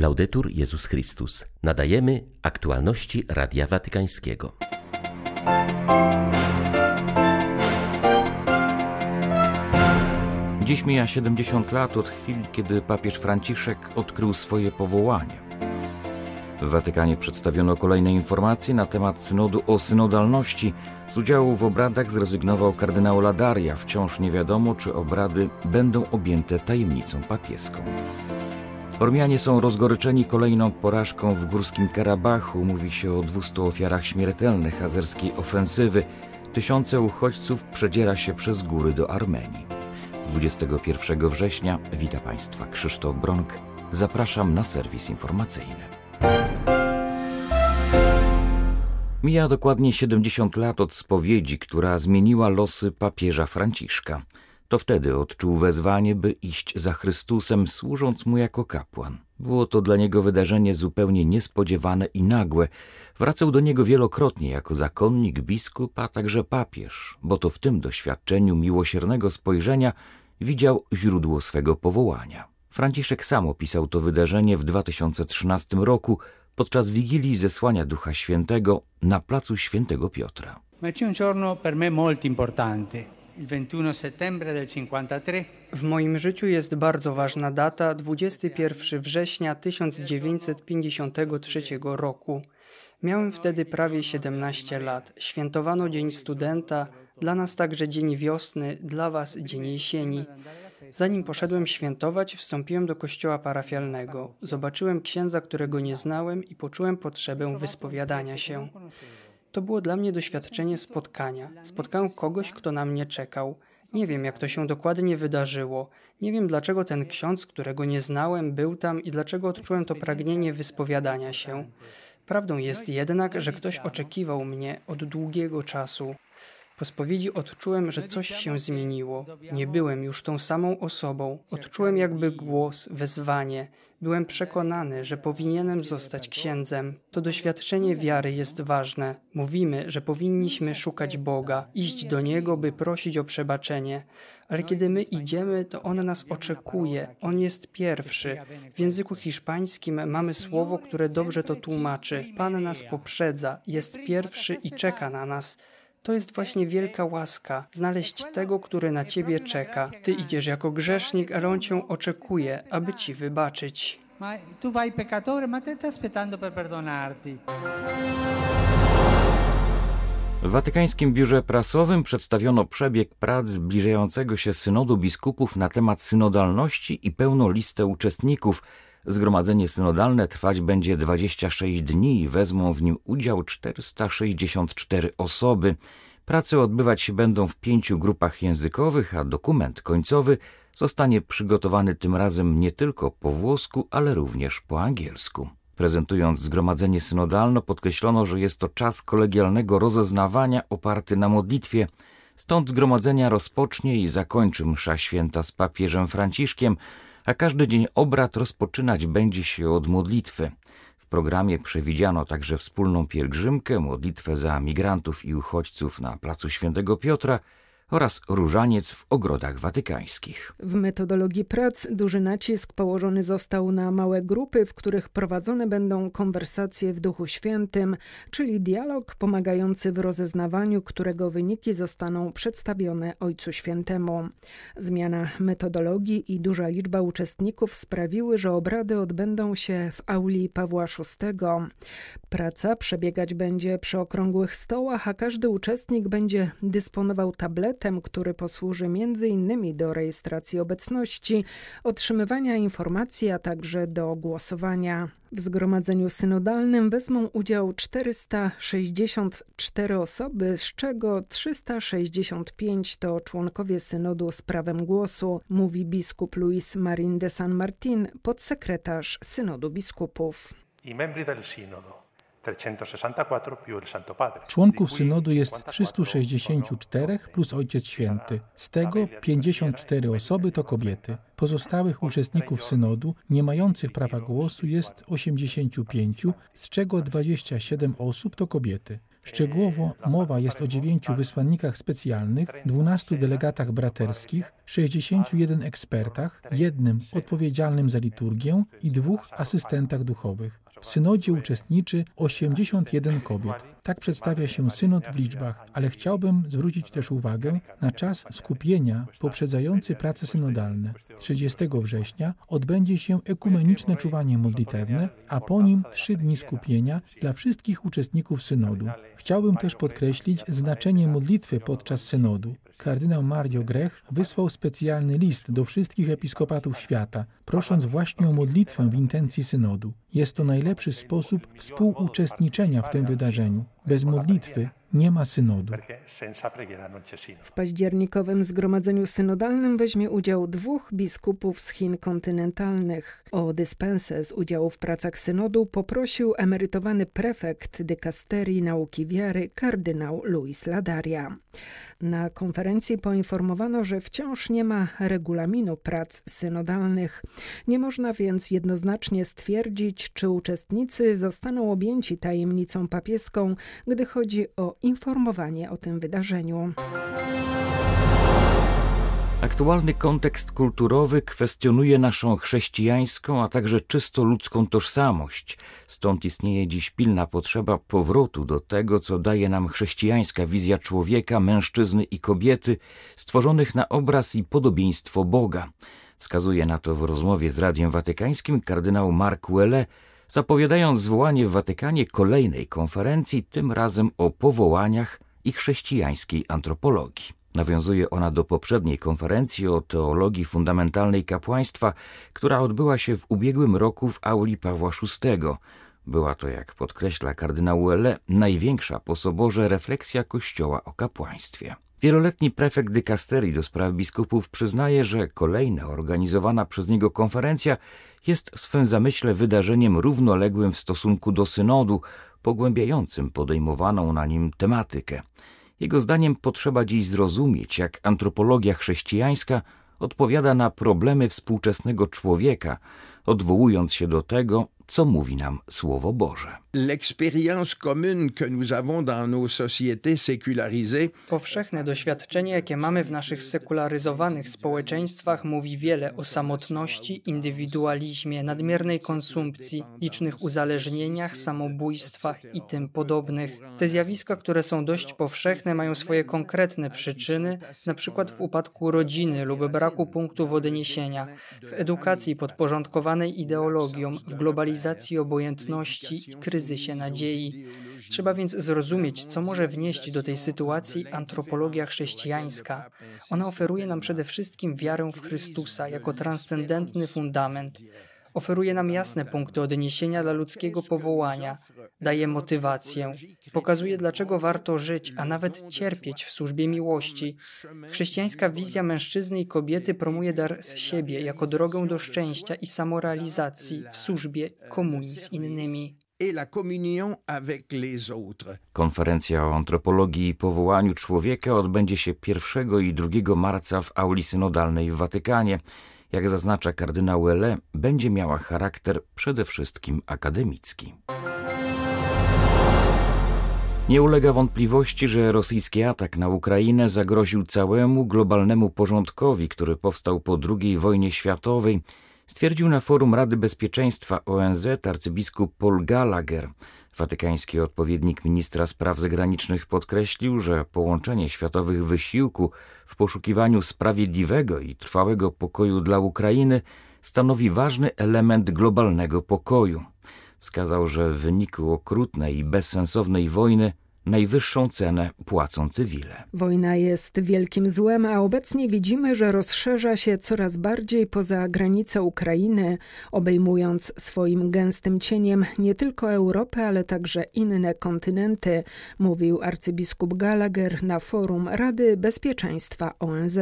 Laudetur Jezus Chrystus. Nadajemy aktualności Radia Watykańskiego. Dziś mija 70 lat od chwili, kiedy papież Franciszek odkrył swoje powołanie. W Watykanie przedstawiono kolejne informacje na temat synodu o synodalności. Z udziału w obradach zrezygnował kardynał Ladaria. Wciąż nie wiadomo, czy obrady będą objęte tajemnicą papieską. Ormianie są rozgoryczeni kolejną porażką w górskim Karabachu. Mówi się o 200 ofiarach śmiertelnych azerskiej ofensywy. Tysiące uchodźców przedziera się przez góry do Armenii. 21 września wita Państwa Krzysztof Bronk. Zapraszam na serwis informacyjny. Mija dokładnie 70 lat od spowiedzi, która zmieniła losy papieża Franciszka. To wtedy odczuł wezwanie, by iść za Chrystusem, służąc mu jako kapłan. Było to dla niego wydarzenie zupełnie niespodziewane i nagłe. Wracał do niego wielokrotnie jako zakonnik, biskup, a także papież, bo to w tym doświadczeniu miłosiernego spojrzenia widział źródło swego powołania. Franciszek sam opisał to wydarzenie w 2013 roku podczas Wigilii Zesłania Ducha Świętego na placu Świętego Piotra. W moim życiu jest bardzo ważna data 21 września 1953 roku. Miałem wtedy prawie 17 lat. Świętowano Dzień Studenta, dla nas także Dzień Wiosny, dla Was Dzień Jesieni. Zanim poszedłem świętować, wstąpiłem do kościoła parafialnego. Zobaczyłem księdza, którego nie znałem i poczułem potrzebę wyspowiadania się. To było dla mnie doświadczenie spotkania. Spotkałem kogoś, kto na mnie czekał. Nie wiem, jak to się dokładnie wydarzyło. Nie wiem, dlaczego ten ksiądz, którego nie znałem, był tam i dlaczego odczułem to pragnienie wyspowiadania się. Prawdą jest jednak, że ktoś oczekiwał mnie od długiego czasu. Po spowiedzi odczułem, że coś się zmieniło. Nie byłem już tą samą osobą. Odczułem jakby głos, wezwanie. Byłem przekonany, że powinienem zostać księdzem. To doświadczenie wiary jest ważne. Mówimy, że powinniśmy szukać Boga, iść do Niego, by prosić o przebaczenie. Ale kiedy my idziemy, to On nas oczekuje. On jest pierwszy. W języku hiszpańskim mamy słowo, które dobrze to tłumaczy. Pan nas poprzedza, jest pierwszy i czeka na nas. To jest właśnie wielka łaska, znaleźć tego, który na ciebie czeka. Ty idziesz jako grzesznik, ale on cię oczekuje, aby ci wybaczyć. Tu vai peccatore, ma te sta aspettando per perdonarti. W Watykańskim Biurze Prasowym przedstawiono przebieg prac zbliżającego się synodu biskupów na temat synodalności i pełną listę uczestników – Zgromadzenie synodalne trwać będzie 26 dni i wezmą w nim udział 464 osoby. Prace odbywać się będą w pięciu grupach językowych, a dokument końcowy zostanie przygotowany tym razem nie tylko po włosku, ale również po angielsku. Prezentując zgromadzenie synodalne, podkreślono, że jest to czas kolegialnego rozeznawania oparty na modlitwie. Stąd zgromadzenia rozpocznie i zakończy msza święta z papieżem Franciszkiem, a każdy dzień obrad rozpoczynać będzie się od modlitwy. W programie przewidziano także wspólną pielgrzymkę, modlitwę za migrantów i uchodźców na placu Świętego Piotra oraz różaniec w ogrodach watykańskich. W metodologii prac duży nacisk położony został na małe grupy, w których prowadzone będą konwersacje w Duchu Świętym, czyli dialog pomagający w rozeznawaniu, którego wyniki zostaną przedstawione Ojcu Świętemu. Zmiana metodologii i duża liczba uczestników sprawiły, że obrady odbędą się w auli Pawła VI. Praca przebiegać będzie przy okrągłych stołach, a każdy uczestnik będzie dysponował tabletem, który posłuży m.in. do rejestracji obecności, otrzymywania informacji, a także do głosowania. W zgromadzeniu synodalnym wezmą udział 464 osoby, z czego 365 to członkowie synodu z prawem głosu, mówi biskup Luis Marin de San Martin, podsekretarz synodu biskupów. I membri del sinodo Członków synodu jest 364 plus Ojciec Święty. Z tego 54 osoby to kobiety. Pozostałych uczestników synodu, nie mających prawa głosu, jest 85, z czego 27 osób to kobiety. Szczegółowo mowa jest o dziewięciu wysłannikach specjalnych, 12 delegatach braterskich, 61 ekspertach, jednym odpowiedzialnym za liturgię i dwóch asystentach duchowych. W synodzie uczestniczy 81 kobiet. Tak przedstawia się synod w liczbach, ale chciałbym zwrócić też uwagę na czas skupienia poprzedzający prace synodalne. 30 września odbędzie się ekumeniczne czuwanie modlitewne, a po nim trzy dni skupienia dla wszystkich uczestników synodu. Chciałbym też podkreślić znaczenie modlitwy podczas synodu. Kardynał Mario Grech wysłał specjalny list do wszystkich episkopatów świata, prosząc właśnie o modlitwę w intencji synodu. Jest to najlepszy sposób współuczestniczenia w tym wydarzeniu. Bez modlitwy nie ma synodu. W październikowym zgromadzeniu synodalnym weźmie udział dwóch biskupów z Chin kontynentalnych. O dyspensę z udziału w pracach synodu poprosił emerytowany prefekt dykasterii nauki wiary kardynał Luis Ladaria. Na konferencji poinformowano, że wciąż nie ma regulaminu prac synodalnych. Nie można więc jednoznacznie stwierdzić, czy uczestnicy zostaną objęci tajemnicą papieską, gdy chodzi o informowanie o tym wydarzeniu. Aktualny kontekst kulturowy kwestionuje naszą chrześcijańską, a także czysto ludzką tożsamość. Stąd istnieje dziś pilna potrzeba powrotu do tego, co daje nam chrześcijańska wizja człowieka, mężczyzny i kobiety, stworzonych na obraz i podobieństwo Boga. Wskazuje na to w rozmowie z Radiem Watykańskim kardynał Mark Welle, zapowiadając zwołanie w Watykanie kolejnej konferencji, tym razem o powołaniach i chrześcijańskiej antropologii. Nawiązuje ona do poprzedniej konferencji o teologii fundamentalnej kapłaństwa, która odbyła się w ubiegłym roku w auli Pawła VI. Była to, jak podkreśla kardynał Uelle, największa po soborze refleksja Kościoła o kapłaństwie. Wieloletni prefekt dykasterii do spraw biskupów przyznaje, że kolejna organizowana przez niego konferencja jest w swym zamyśle wydarzeniem równoległym w stosunku do synodu, pogłębiającym podejmowaną na nim tematykę. Jego zdaniem potrzeba dziś zrozumieć, jak antropologia chrześcijańska odpowiada na problemy współczesnego człowieka, odwołując się do tego, co mówi nam Słowo Boże. L'expérience commune que nous avons dans nos sociétés sécularisées. Powszechne doświadczenie, jakie mamy w naszych sekularyzowanych społeczeństwach, mówi wiele o samotności, indywidualizmie, nadmiernej konsumpcji, licznych uzależnieniach, samobójstwach i tym podobnych. Te zjawiska, które są dość powszechne, mają swoje konkretne przyczyny, przykład w upadku rodziny lub braku punktów odniesienia, w edukacji podporządkowanej ideologiom, w globalizacji obojętności i kryzysie kryzysie nadziei. Trzeba więc zrozumieć, co może wnieść do tej sytuacji antropologia chrześcijańska. Ona oferuje nam przede wszystkim wiarę w Chrystusa jako transcendentny fundament. Oferuje nam jasne punkty odniesienia dla ludzkiego powołania, daje motywację, pokazuje, dlaczego warto żyć, a nawet cierpieć w służbie miłości. Chrześcijańska wizja mężczyzny i kobiety promuje dar z siebie jako drogę do szczęścia i samorealizacji w służbie komunii z innymi Konferencja o antropologii i powołaniu człowieka odbędzie się 1 i 2 marca w auli synodalnej w Watykanie. Jak zaznacza kardynał Ele, będzie miała charakter przede wszystkim akademicki. Nie ulega wątpliwości, że rosyjski atak na Ukrainę zagroził całemu globalnemu porządkowi, który powstał po II wojnie światowej stwierdził na forum Rady Bezpieczeństwa ONZ arcybiskup Paul Gallagher. Watykański odpowiednik ministra spraw zagranicznych podkreślił, że połączenie światowych wysiłku w poszukiwaniu sprawiedliwego i trwałego pokoju dla Ukrainy stanowi ważny element globalnego pokoju. Wskazał, że w wyniku okrutnej i bezsensownej wojny najwyższą cenę płacą cywile. Wojna jest wielkim złem, a obecnie widzimy, że rozszerza się coraz bardziej poza granice Ukrainy, obejmując swoim gęstym cieniem nie tylko Europę, ale także inne kontynenty, mówił arcybiskup Gallagher na forum Rady Bezpieczeństwa ONZ.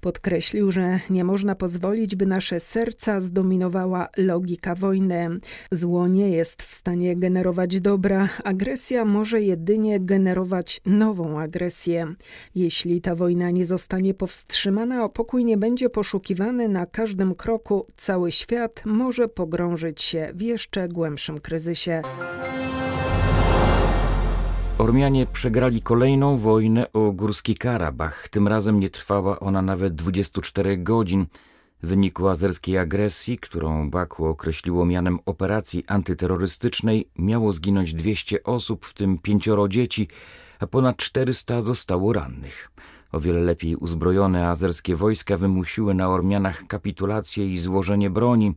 Podkreślił, że nie można pozwolić, by nasze serca zdominowała logika wojny. Zło nie jest w stanie generować dobra, agresja może jedynie jedynie generować nową agresję. Jeśli ta wojna nie zostanie powstrzymana, a pokój nie będzie poszukiwany na każdym kroku, cały świat może pogrążyć się w jeszcze głębszym kryzysie. Ormianie przegrali kolejną wojnę o Górski Karabach. Tym razem nie trwała ona nawet 24 godzin. W wyniku azerskiej agresji, którą Baku określiło mianem operacji antyterrorystycznej, miało zginąć 200 osób, w tym pięcioro dzieci, a ponad 400 zostało rannych. O wiele lepiej uzbrojone azerskie wojska wymusiły na Ormianach kapitulację i złożenie broni.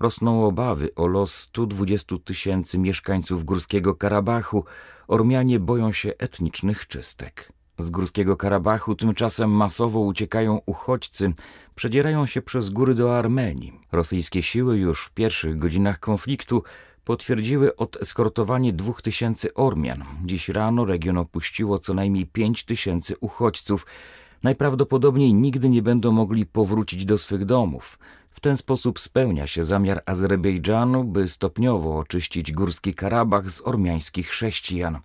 Rosną obawy o los 120 tysięcy mieszkańców Górskiego Karabachu. Ormianie boją się etnicznych czystek. Z Górskiego Karabachu tymczasem masowo uciekają uchodźcy, przedzierają się przez góry do Armenii. Rosyjskie siły już w pierwszych godzinach konfliktu potwierdziły odeskortowanie dwóch tysięcy Ormian. Dziś rano region opuściło co najmniej pięć tysięcy uchodźców. Najprawdopodobniej nigdy nie będą mogli powrócić do swych domów. W ten sposób spełnia się zamiar Azerbejdżanu, by stopniowo oczyścić Górski Karabach z ormiańskich chrześcijan.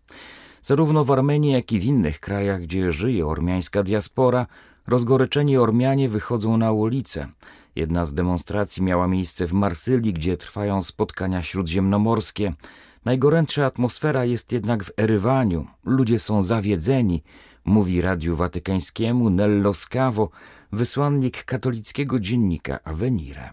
Zarówno w Armenii, jak i w innych krajach, gdzie żyje ormiańska diaspora, rozgoryczeni Ormianie wychodzą na ulice. Jedna z demonstracji miała miejsce w Marsylii, gdzie trwają spotkania śródziemnomorskie. Najgorętsza atmosfera jest jednak w Erywaniu. Ludzie są zawiedzeni, mówi Radiu Watykańskiemu Nello Scavo, wysłannik katolickiego dziennika Avenire.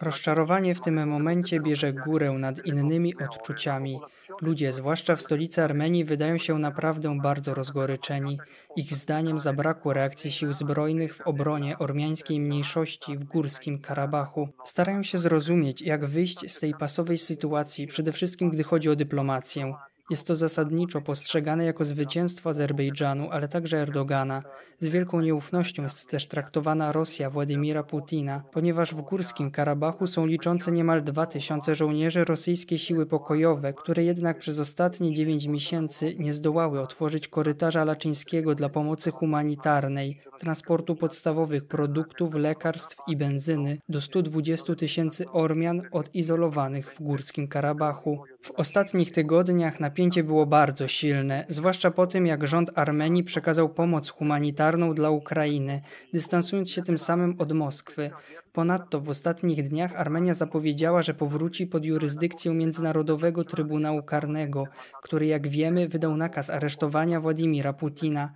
Rozczarowanie w tym momencie bierze górę nad innymi odczuciami. Ludzie, zwłaszcza w stolicy Armenii, wydają się naprawdę bardzo rozgoryczeni. Ich zdaniem zabrakło reakcji sił zbrojnych w obronie ormiańskiej mniejszości w górskim Karabachu. Starają się zrozumieć, jak wyjść z tej pasowej sytuacji, przede wszystkim gdy chodzi o dyplomację. Jest to zasadniczo postrzegane jako zwycięstwo Azerbejdżanu, ale także Erdogana. Z wielką nieufnością jest też traktowana Rosja Władimira Putina, ponieważ w Górskim Karabachu są liczące niemal 2000 żołnierzy rosyjskie siły pokojowe, które jednak przez ostatnie 9 miesięcy nie zdołały otworzyć korytarza laczyńskiego dla pomocy humanitarnej, transportu podstawowych produktów, lekarstw i benzyny do 120 tysięcy Ormian odizolowanych w Górskim Karabachu. W ostatnich tygodniach napięcie było bardzo silne, zwłaszcza po tym, jak rząd Armenii przekazał pomoc humanitarną dla Ukrainy, dystansując się tym samym od Moskwy. Ponadto w ostatnich dniach Armenia zapowiedziała, że powróci pod jurysdykcję Międzynarodowego Trybunału Karnego, który, jak wiemy, wydał nakaz aresztowania Władimira Putina.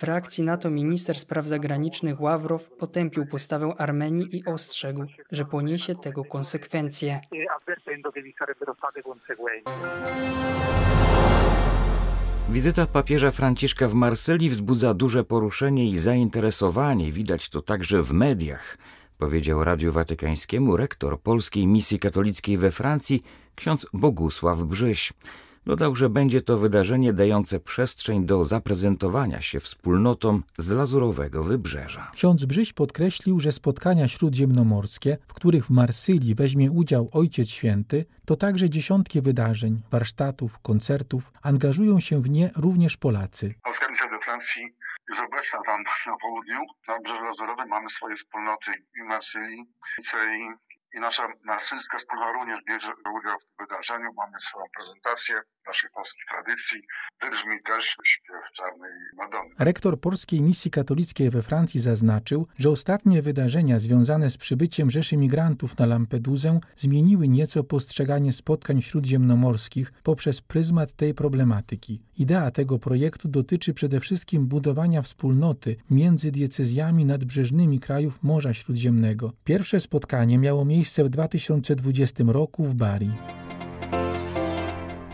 W reakcji na to minister spraw zagranicznych Ławrow potępił postawę Armenii i ostrzegł, że poniesie tego konsekwencje. Wizyta papieża Franciszka w Marsylii wzbudza duże poruszenie i zainteresowanie, widać to także w mediach, powiedział Radiu Watykańskiemu rektor Polskiej Misji Katolickiej we Francji, ksiądz Bogusław Brzyś. Dodał, że będzie to wydarzenie dające przestrzeń do zaprezentowania się wspólnotom z lazurowego wybrzeża. Ksiądz Brzyś podkreślił, że spotkania śródziemnomorskie, w których w Marsylii weźmie udział Ojciec Święty, to także dziesiątki wydarzeń, warsztatów, koncertów. Angażują się w nie również Polacy. Polska misja we Francji jest obecna tam na południu. Na Wybrzeżu Lazurowym mamy swoje wspólnoty i w Marsylii, i nasza marsylska wspólnota również bierze udział w tym wydarzeniu. Mamy swoją prezentację naszej polskiej tradycji. Wybrzmi też śpiew czarnej Madony. Rektor Polskiej Misji Katolickiej we Francji zaznaczył, że ostatnie wydarzenia związane z przybyciem Rzeszy Migrantów na Lampedusę zmieniły nieco postrzeganie spotkań śródziemnomorskich poprzez pryzmat tej problematyki. Idea tego projektu dotyczy przede wszystkim budowania wspólnoty między diecezjami nadbrzeżnymi krajów Morza Śródziemnego. Pierwsze spotkanie miało miejsce w 2020 roku w Bari.